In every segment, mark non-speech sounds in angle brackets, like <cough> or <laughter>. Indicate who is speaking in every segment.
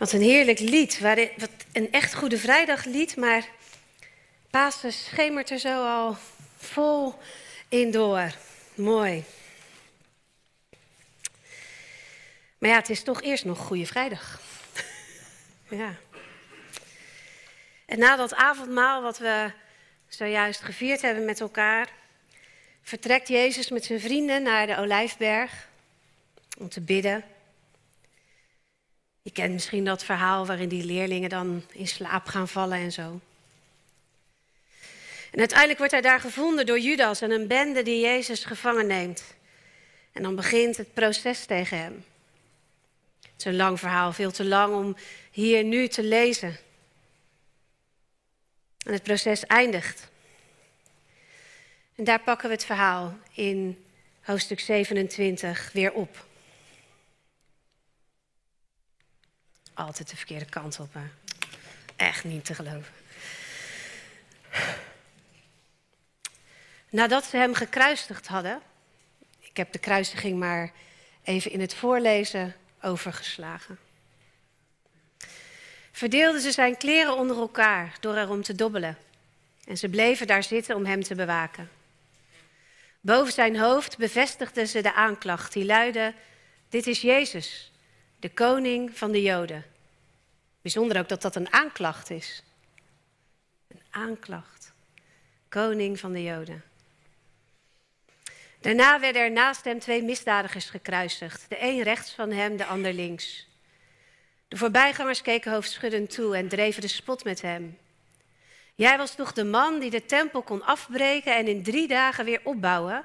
Speaker 1: Wat een heerlijk lied. Wat een echt Goede Vrijdaglied, maar Pasen schemert er zo al vol in door. Mooi. Maar ja, het is toch eerst nog Goede Vrijdag. <laughs> ja. En na dat avondmaal wat we zojuist gevierd hebben met elkaar, vertrekt Jezus met zijn vrienden naar de Olijfberg om te bidden. Je kent misschien dat verhaal waarin die leerlingen dan in slaap gaan vallen en zo. En uiteindelijk wordt hij daar gevonden door Judas en een bende die Jezus gevangen neemt. En dan begint het proces tegen hem. Het is een lang verhaal, veel te lang om hier nu te lezen. En het proces eindigt. En daar pakken we het verhaal in hoofdstuk 27 weer op. Altijd de verkeerde kant op. Hè? Echt niet te geloven. Nadat ze hem gekruisigd hadden, ik heb de kruisiging maar even in het voorlezen overgeslagen. Verdeelden ze zijn kleren onder elkaar door erom te dobbelen. En ze bleven daar zitten om hem te bewaken. Boven zijn hoofd bevestigden ze de aanklacht die luidde: Dit is Jezus, de koning van de Joden. Bijzonder ook dat dat een aanklacht is. Een aanklacht. Koning van de Joden. Daarna werden er naast hem twee misdadigers gekruisigd. De een rechts van hem, de ander links. De voorbijgangers keken hoofdschuddend toe en dreven de spot met hem. Jij was toch de man die de tempel kon afbreken en in drie dagen weer opbouwen?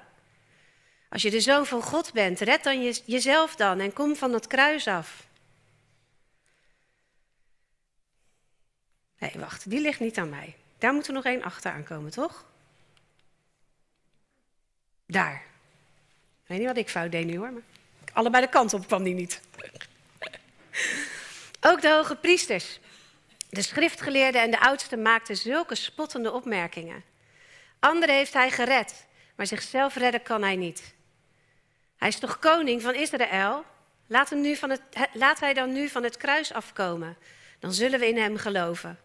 Speaker 1: Als je de zoon van God bent, red dan jezelf dan en kom van dat kruis af. Nee, wacht, die ligt niet aan mij. Daar moet er nog één achter aankomen, toch? Daar. Ik weet niet wat ik fout deed nu hoor, maar allebei de kant op kwam die niet. <laughs> Ook de hoge priesters, de schriftgeleerden en de oudsten maakten zulke spottende opmerkingen. Anderen heeft hij gered, maar zichzelf redden kan hij niet. Hij is toch koning van Israël? Laat, hem nu van het, laat hij dan nu van het kruis afkomen. Dan zullen we in hem geloven.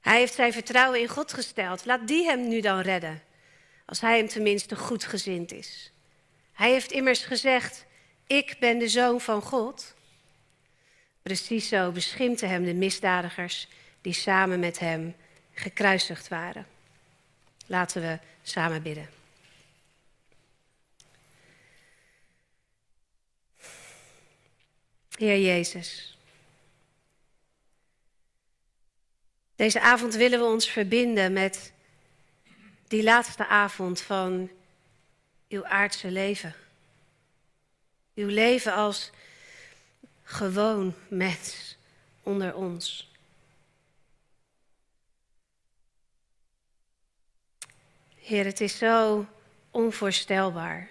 Speaker 1: Hij heeft zijn vertrouwen in God gesteld. Laat die hem nu dan redden, als hij hem tenminste goedgezind is. Hij heeft immers gezegd: Ik ben de zoon van God. Precies zo beschimpten hem de misdadigers die samen met hem gekruisigd waren. Laten we samen bidden. Heer Jezus. Deze avond willen we ons verbinden met die laatste avond van uw aardse leven. Uw leven als gewoon mens onder ons. Heer, het is zo onvoorstelbaar.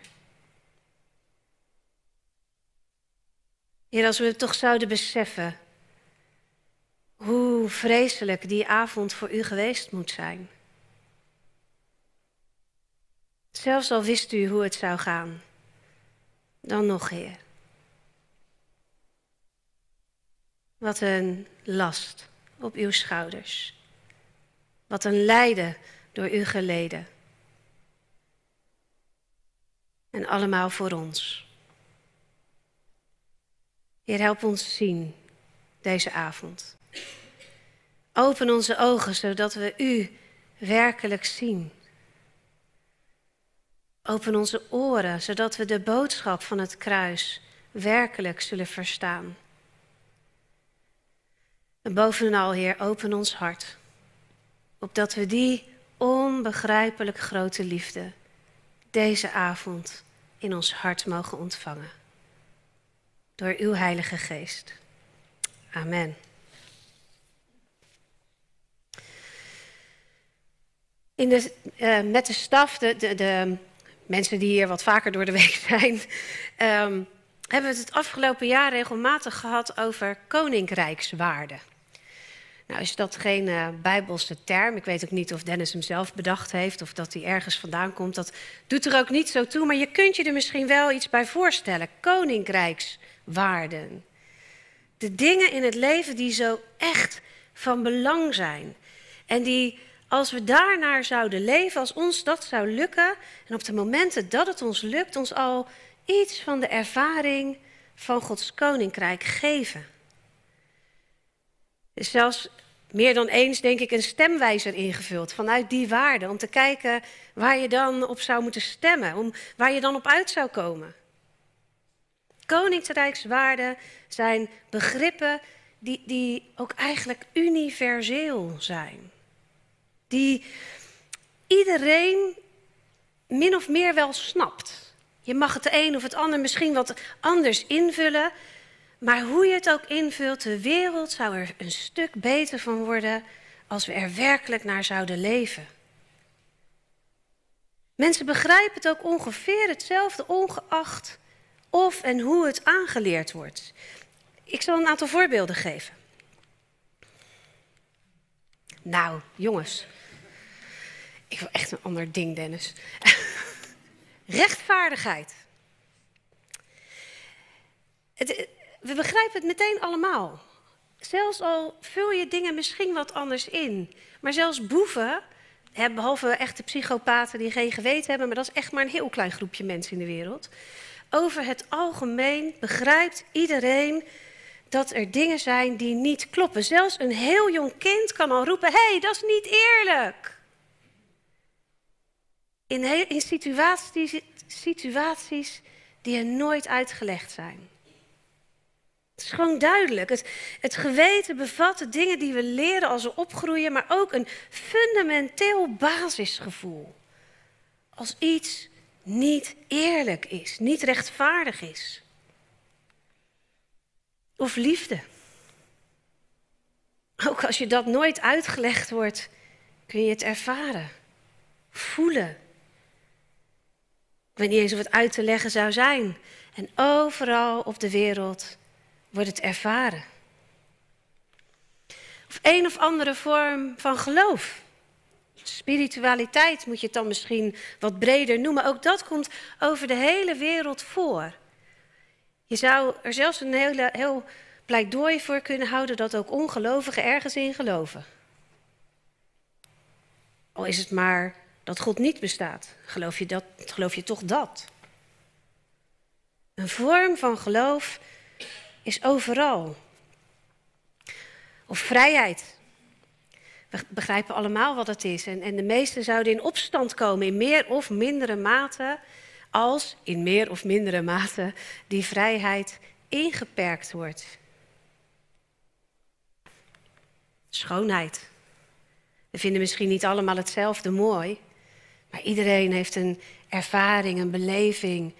Speaker 1: Heer, als we toch zouden beseffen hoe vreselijk die avond voor u geweest moet zijn. Zelfs al wist u hoe het zou gaan, dan nog, Heer. Wat een last op uw schouders. Wat een lijden door u geleden. En allemaal voor ons. Heer, help ons zien deze avond. Open onze ogen zodat we u werkelijk zien. Open onze oren zodat we de boodschap van het kruis werkelijk zullen verstaan. En bovenal, Heer, open ons hart, opdat we die onbegrijpelijk grote liefde deze avond in ons hart mogen ontvangen. Door uw Heilige Geest. Amen. In de, uh, met de staf, de, de, de, mensen die hier wat vaker door de week <laughs> zijn, um, hebben we het het afgelopen jaar regelmatig gehad over koninkrijkswaarden. Nou is dat geen uh, bijbelse term. Ik weet ook niet of Dennis hem zelf bedacht heeft of dat hij ergens vandaan komt. Dat doet er ook niet zo toe, maar je kunt je er misschien wel iets bij voorstellen. Koninkrijkswaarden. De dingen in het leven die zo echt van belang zijn. En die, als we daarnaar zouden leven, als ons dat zou lukken, en op de momenten dat het ons lukt, ons al iets van de ervaring van Gods koninkrijk geven. zelfs meer dan eens, denk ik, een stemwijzer ingevuld vanuit die waarde. Om te kijken waar je dan op zou moeten stemmen, om, waar je dan op uit zou komen. Koninkrijkswaarden zijn begrippen die, die ook eigenlijk universeel zijn. Die iedereen min of meer wel snapt. Je mag het een of het ander misschien wat anders invullen. Maar hoe je het ook invult, de wereld zou er een stuk beter van worden als we er werkelijk naar zouden leven. Mensen begrijpen het ook ongeveer hetzelfde, ongeacht of en hoe het aangeleerd wordt. Ik zal een aantal voorbeelden geven. Nou, jongens. Ik wil echt een ander ding, Dennis. <laughs> Rechtvaardigheid. Het, we begrijpen het meteen allemaal. Zelfs al vul je dingen misschien wat anders in. Maar zelfs boeven, behalve echte psychopaten die geen geweten hebben, maar dat is echt maar een heel klein groepje mensen in de wereld. Over het algemeen begrijpt iedereen dat er dingen zijn die niet kloppen. Zelfs een heel jong kind kan al roepen: hé, hey, dat is niet eerlijk. In, in situaties, situaties die er nooit uitgelegd zijn. Het is gewoon duidelijk. Het, het geweten bevat de dingen die we leren als we opgroeien, maar ook een fundamenteel basisgevoel. Als iets niet eerlijk is, niet rechtvaardig is. Of liefde. Ook als je dat nooit uitgelegd wordt, kun je het ervaren, voelen. Ik weet niet eens of het uit te leggen zou zijn. En overal op de wereld wordt het ervaren. Of een of andere vorm van geloof. Spiritualiteit moet je het dan misschien wat breder noemen. Ook dat komt over de hele wereld voor. Je zou er zelfs een hele, heel pleidooi voor kunnen houden dat ook ongelovigen ergens in geloven. Al is het maar dat God niet bestaat. Geloof je, dat, geloof je toch dat? Een vorm van geloof is overal. Of vrijheid. We begrijpen allemaal wat het is. En, en de meesten zouden in opstand komen in meer of mindere mate, als in meer of mindere mate die vrijheid ingeperkt wordt. Schoonheid. We vinden misschien niet allemaal hetzelfde mooi, maar iedereen heeft een ervaring, een beleving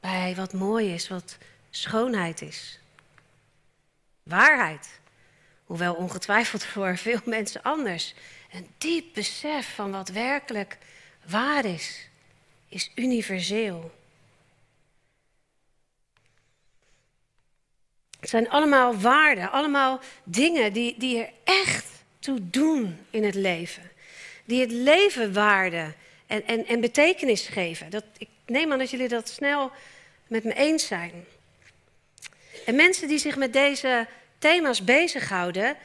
Speaker 1: bij wat mooi is, wat schoonheid is. Waarheid. Hoewel ongetwijfeld voor veel mensen anders. Een diep besef van wat werkelijk waar is, is universeel. Het zijn allemaal waarden, allemaal dingen die, die er echt toe doen in het leven. Die het leven waarde en, en, en betekenis geven. Dat, ik neem aan dat jullie dat snel met me eens zijn. En mensen die zich met deze thema's bezighouden,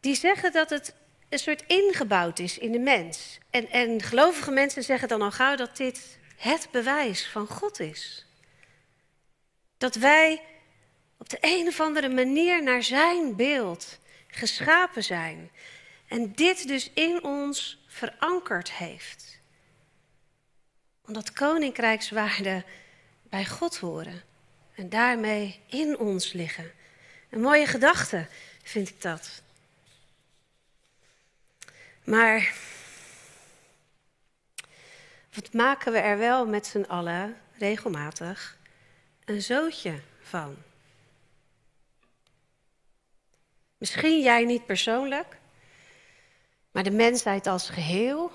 Speaker 1: die zeggen dat het een soort ingebouwd is in de mens. En, en gelovige mensen zeggen dan al gauw dat dit het bewijs van God is. Dat wij op de een of andere manier naar zijn beeld geschapen zijn. En dit dus in ons verankerd heeft. Omdat koninkrijkswaarden bij God horen en daarmee in ons liggen. Een mooie gedachte vind ik dat. Maar wat maken we er wel met z'n allen regelmatig een zootje van? Misschien jij niet persoonlijk, maar de mensheid als geheel.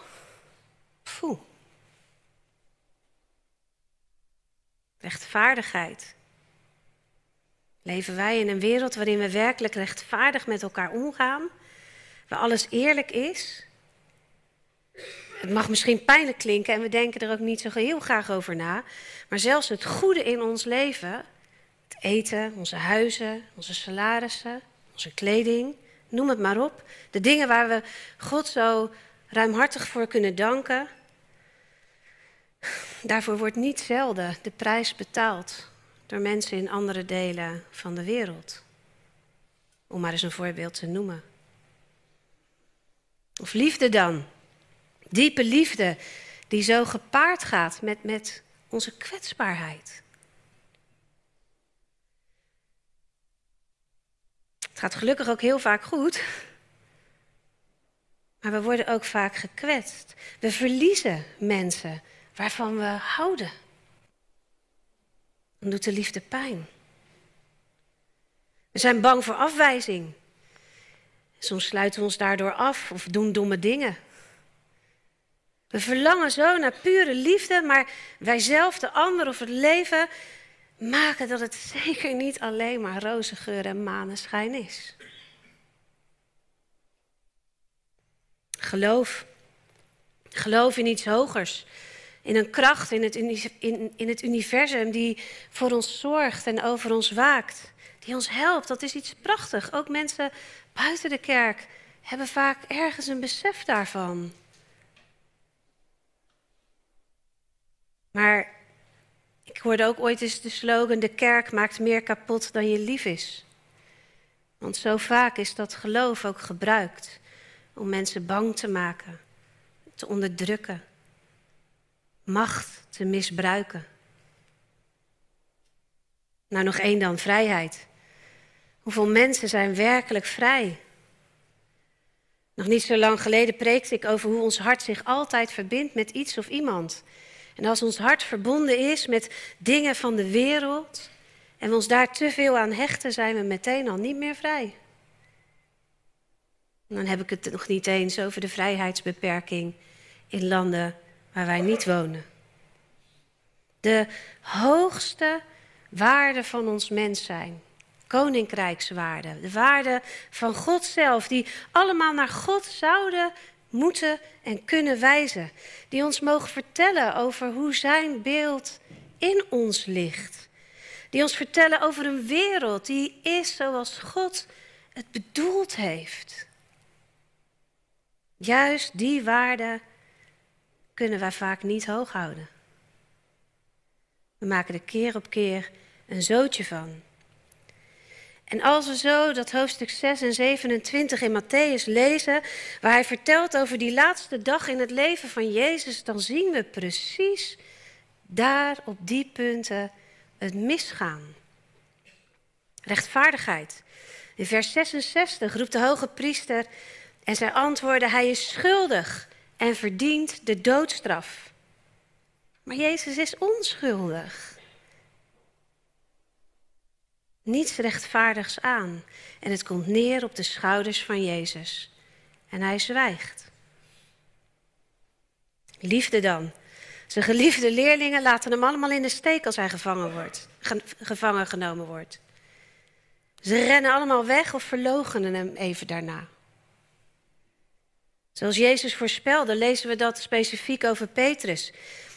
Speaker 1: Poeh. Rechtvaardigheid. Leven wij in een wereld waarin we werkelijk rechtvaardig met elkaar omgaan, waar alles eerlijk is? Het mag misschien pijnlijk klinken en we denken er ook niet zo heel graag over na, maar zelfs het goede in ons leven, Het eten, onze huizen, onze salarissen, onze kleding, noem het maar op. De dingen waar we God zo ruimhartig voor kunnen danken. Daarvoor wordt niet zelden de prijs betaald door mensen in andere delen van de wereld. Om maar eens een voorbeeld te noemen. Of liefde dan. Diepe liefde die zo gepaard gaat met, met onze kwetsbaarheid. Het gaat gelukkig ook heel vaak goed. Maar we worden ook vaak gekwetst. We verliezen mensen waarvan we houden. Doet de liefde pijn. We zijn bang voor afwijzing. Soms sluiten we ons daardoor af of doen domme dingen. We verlangen zo naar pure liefde, maar wij zelf, de ander of het leven maken dat het <laughs> zeker niet alleen maar roze geur en maneschijn is. Geloof. Geloof in iets hogers. In een kracht in het, in, in het universum die voor ons zorgt en over ons waakt. Die ons helpt. Dat is iets prachtigs. Ook mensen buiten de kerk hebben vaak ergens een besef daarvan. Maar ik hoorde ook ooit eens de slogan: de kerk maakt meer kapot dan je lief is. Want zo vaak is dat geloof ook gebruikt om mensen bang te maken, te onderdrukken, macht te misbruiken. Nou, nog één dan, vrijheid. Hoeveel mensen zijn werkelijk vrij? Nog niet zo lang geleden preekte ik over hoe ons hart zich altijd verbindt met iets of iemand. En als ons hart verbonden is met dingen van de wereld en we ons daar te veel aan hechten, zijn we meteen al niet meer vrij. Dan heb ik het nog niet eens over de vrijheidsbeperking in landen waar wij niet wonen. De hoogste waarde van ons mens zijn, koninkrijkswaarde, de waarde van God zelf, die allemaal naar God zouden moeten en kunnen wijzen. Die ons mogen vertellen over hoe zijn beeld in ons ligt. Die ons vertellen over een wereld die is zoals God het bedoeld heeft. Juist die waarden kunnen wij vaak niet hoog houden. We maken er keer op keer een zootje van. En als we zo dat hoofdstuk 6 en 27 in Matthäus lezen, waar hij vertelt over die laatste dag in het leven van Jezus, dan zien we precies daar op die punten het misgaan. Rechtvaardigheid. In vers 66 roept de hoge priester en zij antwoorden, hij is schuldig en verdient de doodstraf. Maar Jezus is onschuldig niets rechtvaardigs aan. En het komt neer op de schouders van Jezus. En hij zwijgt. Liefde dan. Zijn geliefde leerlingen laten hem allemaal in de steek als hij gevangen, wordt, gevangen genomen wordt. Ze rennen allemaal weg of verloochenen hem even daarna. Zoals Jezus voorspelde, lezen we dat specifiek over Petrus.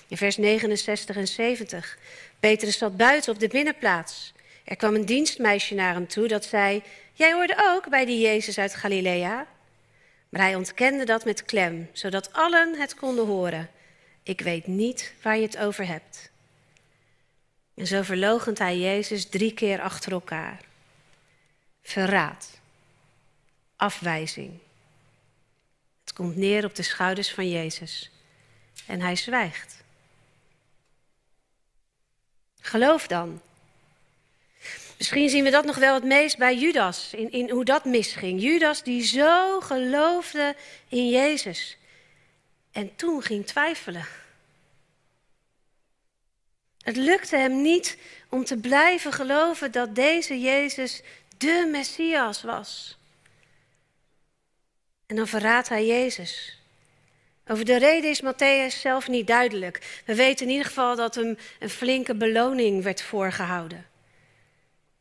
Speaker 1: In vers 69 en 70. Petrus zat buiten op de binnenplaats. Er kwam een dienstmeisje naar hem toe dat zei: Jij hoorde ook bij die Jezus uit Galilea? Maar hij ontkende dat met klem, zodat allen het konden horen. Ik weet niet waar je het over hebt. En zo verlogent hij Jezus drie keer achter elkaar. Verraad. Afwijzing. Komt neer op de schouders van Jezus. En hij zwijgt. Geloof dan Misschien zien we dat nog wel het meest bij Judas, in, in hoe dat misging. Judas die zo geloofde in Jezus en toen ging twijfelen. Het lukte hem niet om te blijven geloven dat deze Jezus de Messias was. En dan verraadt hij Jezus. Over de reden is Matthäus zelf niet duidelijk. We weten in ieder geval dat hem een flinke beloning werd voorgehouden.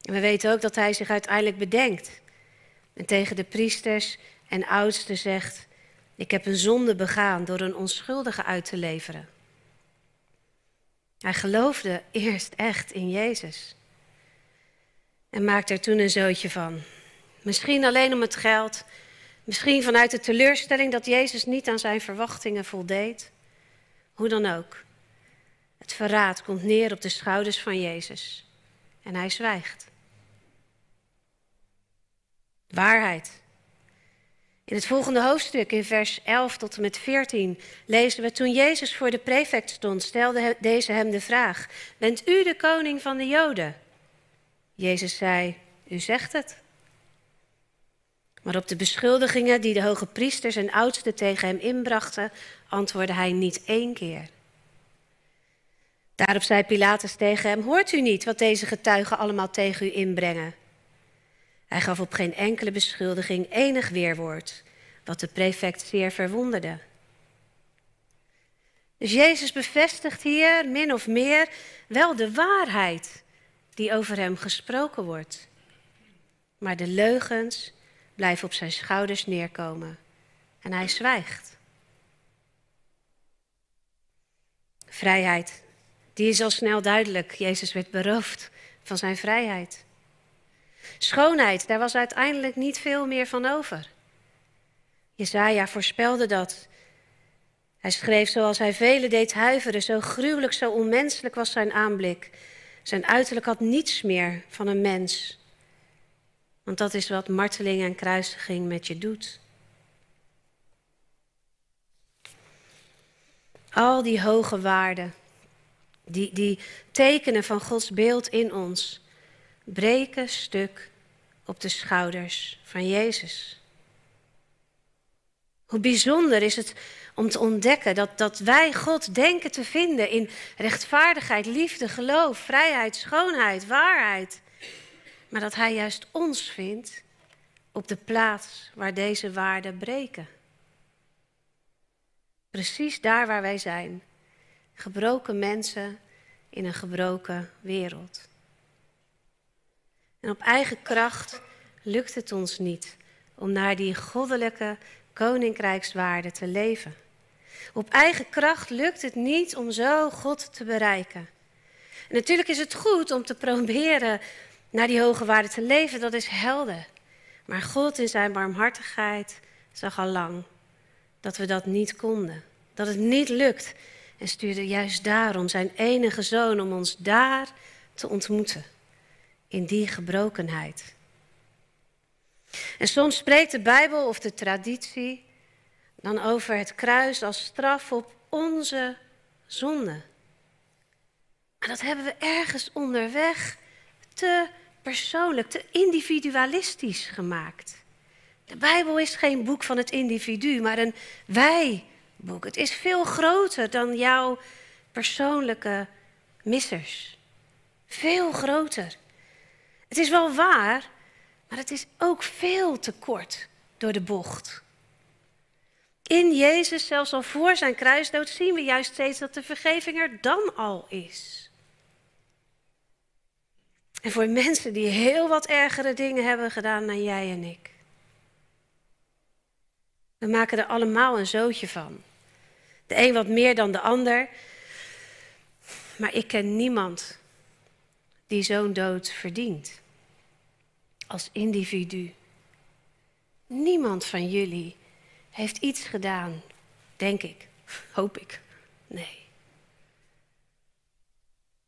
Speaker 1: En we weten ook dat hij zich uiteindelijk bedenkt. En tegen de priesters en oudsten zegt: Ik heb een zonde begaan door een onschuldige uit te leveren. Hij geloofde eerst echt in Jezus. en maakte er toen een zootje van. Misschien alleen om het geld, misschien vanuit de teleurstelling dat Jezus niet aan zijn verwachtingen voldeed. Hoe dan ook. Het verraad komt neer op de schouders van Jezus en hij zwijgt. Waarheid. In het volgende hoofdstuk, in vers 11 tot en met 14, lezen we: Toen Jezus voor de prefect stond, stelde deze hem de vraag: Bent u de koning van de Joden? Jezus zei: U zegt het. Maar op de beschuldigingen die de hoge priesters en oudsten tegen hem inbrachten, antwoordde hij niet één keer. Daarop zei Pilatus tegen hem: Hoort u niet wat deze getuigen allemaal tegen u inbrengen? Hij gaf op geen enkele beschuldiging enig weerwoord, wat de prefect zeer verwonderde. Dus Jezus bevestigt hier min of meer wel de waarheid die over hem gesproken wordt. Maar de leugens blijven op zijn schouders neerkomen en hij zwijgt. Vrijheid, die is al snel duidelijk. Jezus werd beroofd van zijn vrijheid. Schoonheid, daar was uiteindelijk niet veel meer van over. Jezaja voorspelde dat. Hij schreef zoals hij velen deed huiveren, zo gruwelijk, zo onmenselijk was zijn aanblik. Zijn uiterlijk had niets meer van een mens. Want dat is wat marteling en kruisiging met je doet. Al die hoge waarden, die, die tekenen van Gods beeld in ons, breken stuk op de schouders van Jezus. Hoe bijzonder is het om te ontdekken dat, dat wij God denken te vinden in rechtvaardigheid, liefde, geloof, vrijheid, schoonheid, waarheid. Maar dat Hij juist ons vindt op de plaats waar deze waarden breken. Precies daar waar wij zijn. Gebroken mensen in een gebroken wereld. En op eigen kracht lukt het ons niet om naar die goddelijke koninkrijkswaarde te leven. Op eigen kracht lukt het niet om zo God te bereiken. En natuurlijk is het goed om te proberen naar die hoge waarde te leven, dat is helder. Maar God in zijn barmhartigheid zag al lang dat we dat niet konden. Dat het niet lukt. En stuurde juist daarom zijn enige zoon om ons daar te ontmoeten in die gebrokenheid. En soms spreekt de Bijbel of de traditie dan over het kruis als straf op onze zonde. Maar dat hebben we ergens onderweg te persoonlijk, te individualistisch gemaakt. De Bijbel is geen boek van het individu, maar een wij-boek. Het is veel groter dan jouw persoonlijke missers. Veel groter. Het is wel waar, maar het is ook veel te kort door de bocht. In Jezus, zelfs al voor zijn kruisdood, zien we juist steeds dat de vergeving er dan al is. En voor mensen die heel wat ergere dingen hebben gedaan dan jij en ik. We maken er allemaal een zootje van. De een wat meer dan de ander. Maar ik ken niemand die zo'n dood verdient. Als individu. Niemand van jullie heeft iets gedaan, denk ik, hoop ik. Nee.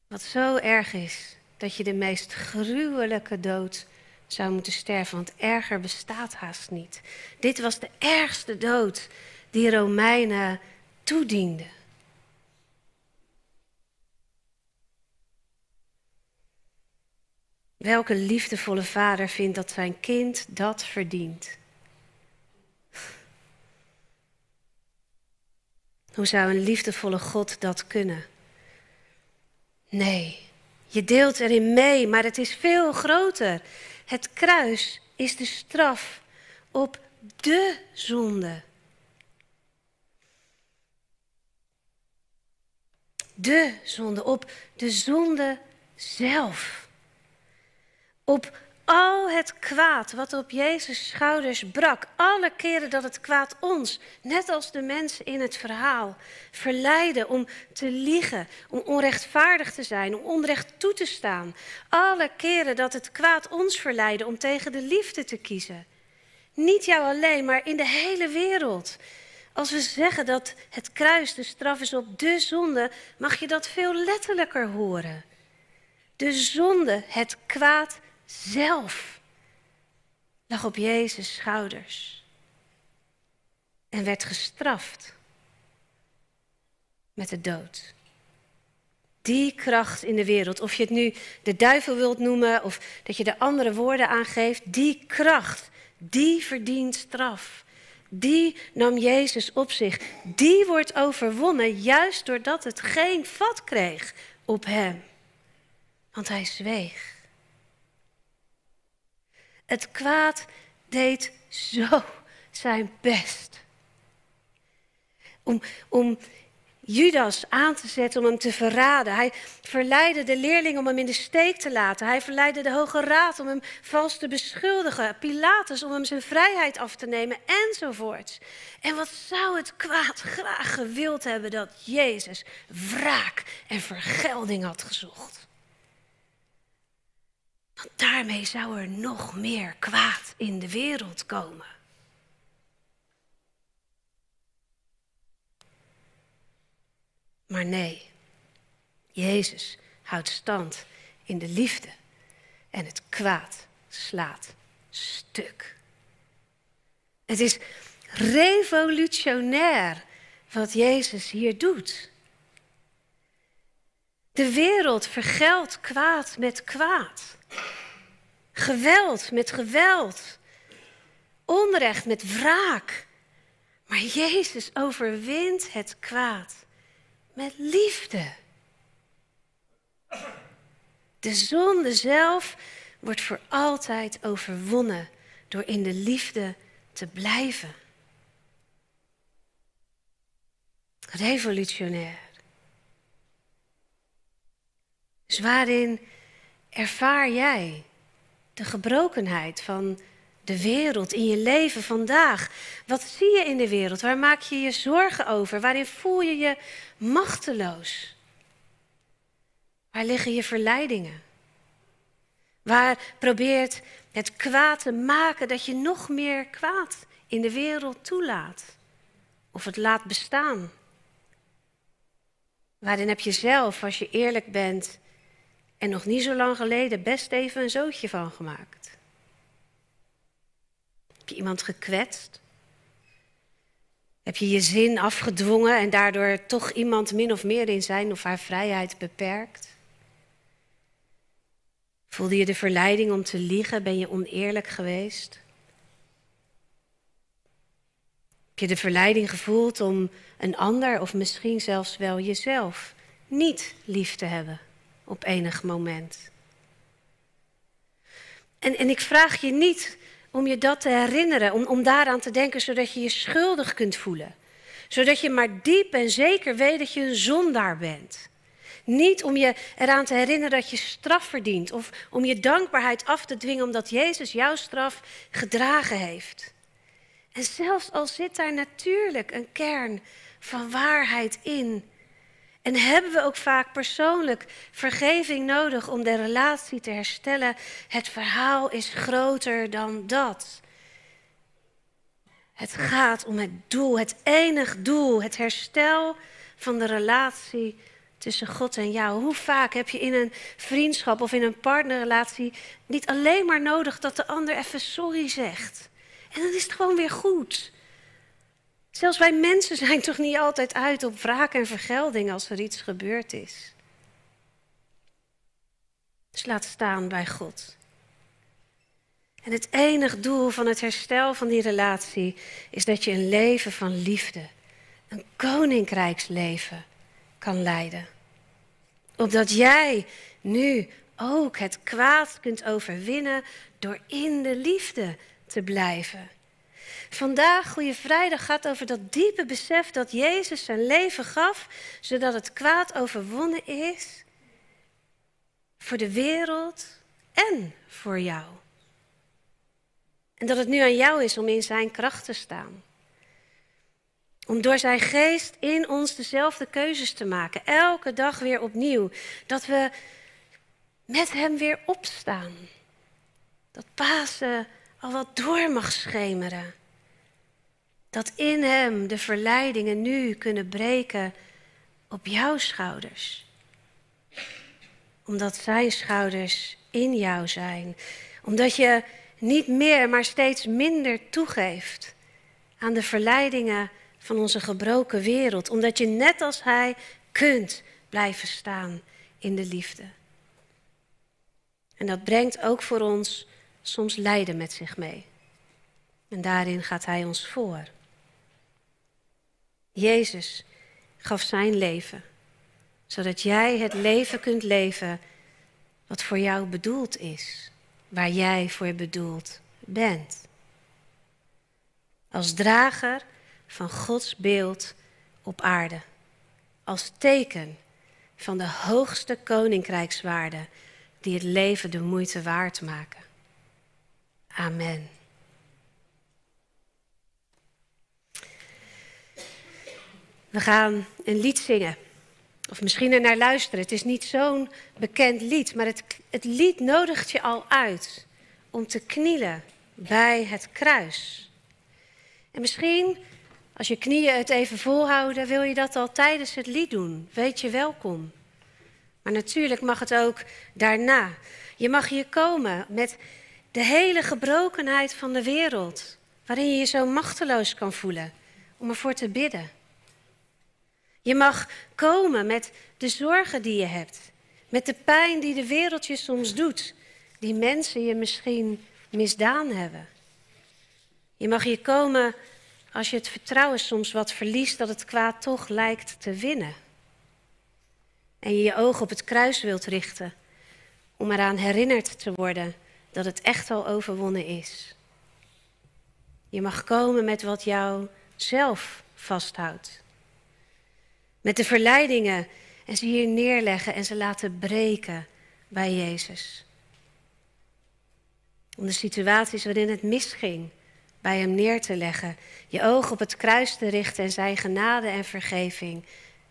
Speaker 1: Wat zo erg is dat je de meest gruwelijke dood zou moeten sterven, want erger bestaat haast niet. Dit was de ergste dood die Romeinen toedienden. Welke liefdevolle vader vindt dat zijn kind dat verdient? Hoe zou een liefdevolle God dat kunnen? Nee, je deelt erin mee, maar het is veel groter. Het kruis is de straf op de zonde. De zonde, op de zonde zelf op al het kwaad wat op Jezus' schouders brak, alle keren dat het kwaad ons, net als de mensen in het verhaal, verleidde om te liegen, om onrechtvaardig te zijn, om onrecht toe te staan. Alle keren dat het kwaad ons verleidde om tegen de liefde te kiezen. Niet jou alleen, maar in de hele wereld. Als we zeggen dat het kruis de straf is op de zonde, mag je dat veel letterlijker horen. De zonde, het kwaad zelf, lag op Jezus' schouders en werd gestraft met de dood. Die kracht in de wereld, of je het nu de duivel wilt noemen of dat je er andere woorden aangeeft, die kracht, die verdient straf. Die nam Jezus op zich. Die wordt overwonnen juist doordat het geen vat kreeg op hem. Want hij zweeg. Het kwaad deed zo zijn best. Om, om Judas aan te zetten om hem te verraden. Hij verleidde de leerling om hem in de steek te laten. Hij verleidde de Hoge Raad om hem vals te beschuldigen. Pilatus om hem zijn vrijheid af te nemen enzovoorts. En wat zou het kwaad graag gewild hebben dat Jezus wraak en vergelding had gezocht. Want daarmee zou er nog meer kwaad in de wereld komen. Maar nee, Jezus houdt stand in de liefde en het kwaad slaat stuk. Het is revolutionair wat Jezus hier doet. De wereld vergeldt kwaad met kwaad. Geweld met geweld. Onrecht met wraak. Maar Jezus overwint het kwaad met liefde. De zonde zelf wordt voor altijd overwonnen door in de liefde te blijven. Revolutionair. Dus waarin ervaar jij de gebrokenheid van de wereld in je leven vandaag? Wat zie je in de wereld? Waar maak je je zorgen over? Waarin voel je je machteloos? Waar liggen je verleidingen? Waar probeert het kwaad te maken dat je nog meer kwaad in de wereld toelaat? Of het laat bestaan? Waarin heb je zelf, als je eerlijk bent, en nog niet zo lang geleden best even een zootje van gemaakt? Heb je iemand gekwetst? Heb je je zin afgedwongen en daardoor toch iemand min of meer in zijn of haar vrijheid beperkt? Voelde je de verleiding om te liegen? Ben je oneerlijk geweest? Heb je de verleiding gevoeld om een ander of misschien zelfs wel jezelf niet lief te hebben? Op enig moment. En, en ik vraag je niet om je dat te herinneren, om, om daaraan te denken, zodat je je schuldig kunt voelen. Zodat je maar diep en zeker weet dat je een zondaar bent. Niet om je eraan te herinneren dat je straf verdient of om je dankbaarheid af te dwingen omdat Jezus jouw straf gedragen heeft. En zelfs al zit daar natuurlijk een kern van waarheid in, en hebben we ook vaak persoonlijk vergeving nodig om de relatie te herstellen? Het verhaal is groter dan dat. Het gaat om het doel, het enig doel, het herstel van de relatie tussen God en jou. Hoe vaak heb je in een vriendschap of in een partnerrelatie niet alleen maar nodig dat de ander even sorry zegt? En dan is het gewoon weer goed. Zelfs wij mensen zijn toch niet altijd uit op wraak en vergelding als er iets gebeurd is. Dus laat staan bij God. En het enige doel van het herstel van die relatie is dat je een leven van liefde, een koninkrijksleven kan leiden. Opdat jij nu ook het kwaad kunt overwinnen door in de liefde te blijven. Vandaag, Goede Vrijdag, gaat over dat diepe besef dat Jezus zijn leven gaf, zodat het kwaad overwonnen is voor de wereld en voor jou. En dat het nu aan jou is om in zijn kracht te staan. Om door zijn geest in ons dezelfde keuzes te maken. Elke dag weer opnieuw. Dat we met hem weer opstaan. Dat Pasen al wat door mag schemeren. Dat in hem de verleidingen nu kunnen breken op jouw schouders. Omdat zijn schouders in jou zijn. Omdat je niet meer, maar steeds minder toegeeft aan de verleidingen van onze gebroken wereld. Omdat je net als hij kunt blijven staan in de liefde. En dat brengt ook voor ons soms lijden met zich mee. En daarin gaat hij ons voor. Jezus gaf zijn leven, zodat jij het leven kunt leven wat voor jou bedoeld is, waar jij voor bedoeld bent. Als drager van Gods beeld op aarde, als teken van de hoogste koninkrijkswaarde die het leven de moeite waard maken. Amen. We gaan een lied zingen. Of misschien er naar luisteren. Het is niet zo'n bekend lied, maar het, het lied nodigt je al uit om te knielen bij het kruis. En misschien, als je knieën het even volhouden, wil je dat al tijdens het lied doen. Weet je welkom. Maar natuurlijk mag het ook daarna. Je mag hier komen met de hele gebrokenheid van de wereld, waarin je je zo machteloos kan voelen, om ervoor te bidden. Je mag komen met de zorgen die je hebt, met de pijn die de wereld je soms doet, die mensen je misschien misdaan hebben. Je mag hier komen als je het vertrouwen soms wat verliest dat het kwaad toch lijkt te winnen. En je je ogen op het kruis wilt richten om eraan herinnerd te worden dat het echt al overwonnen is. Je mag komen met wat jou zelf vasthoudt. Met de verleidingen en ze hier neerleggen en ze laten breken bij Jezus. Om de situaties waarin het misging bij Hem neer te leggen. Je oog op het kruis te richten en Zijn genade en vergeving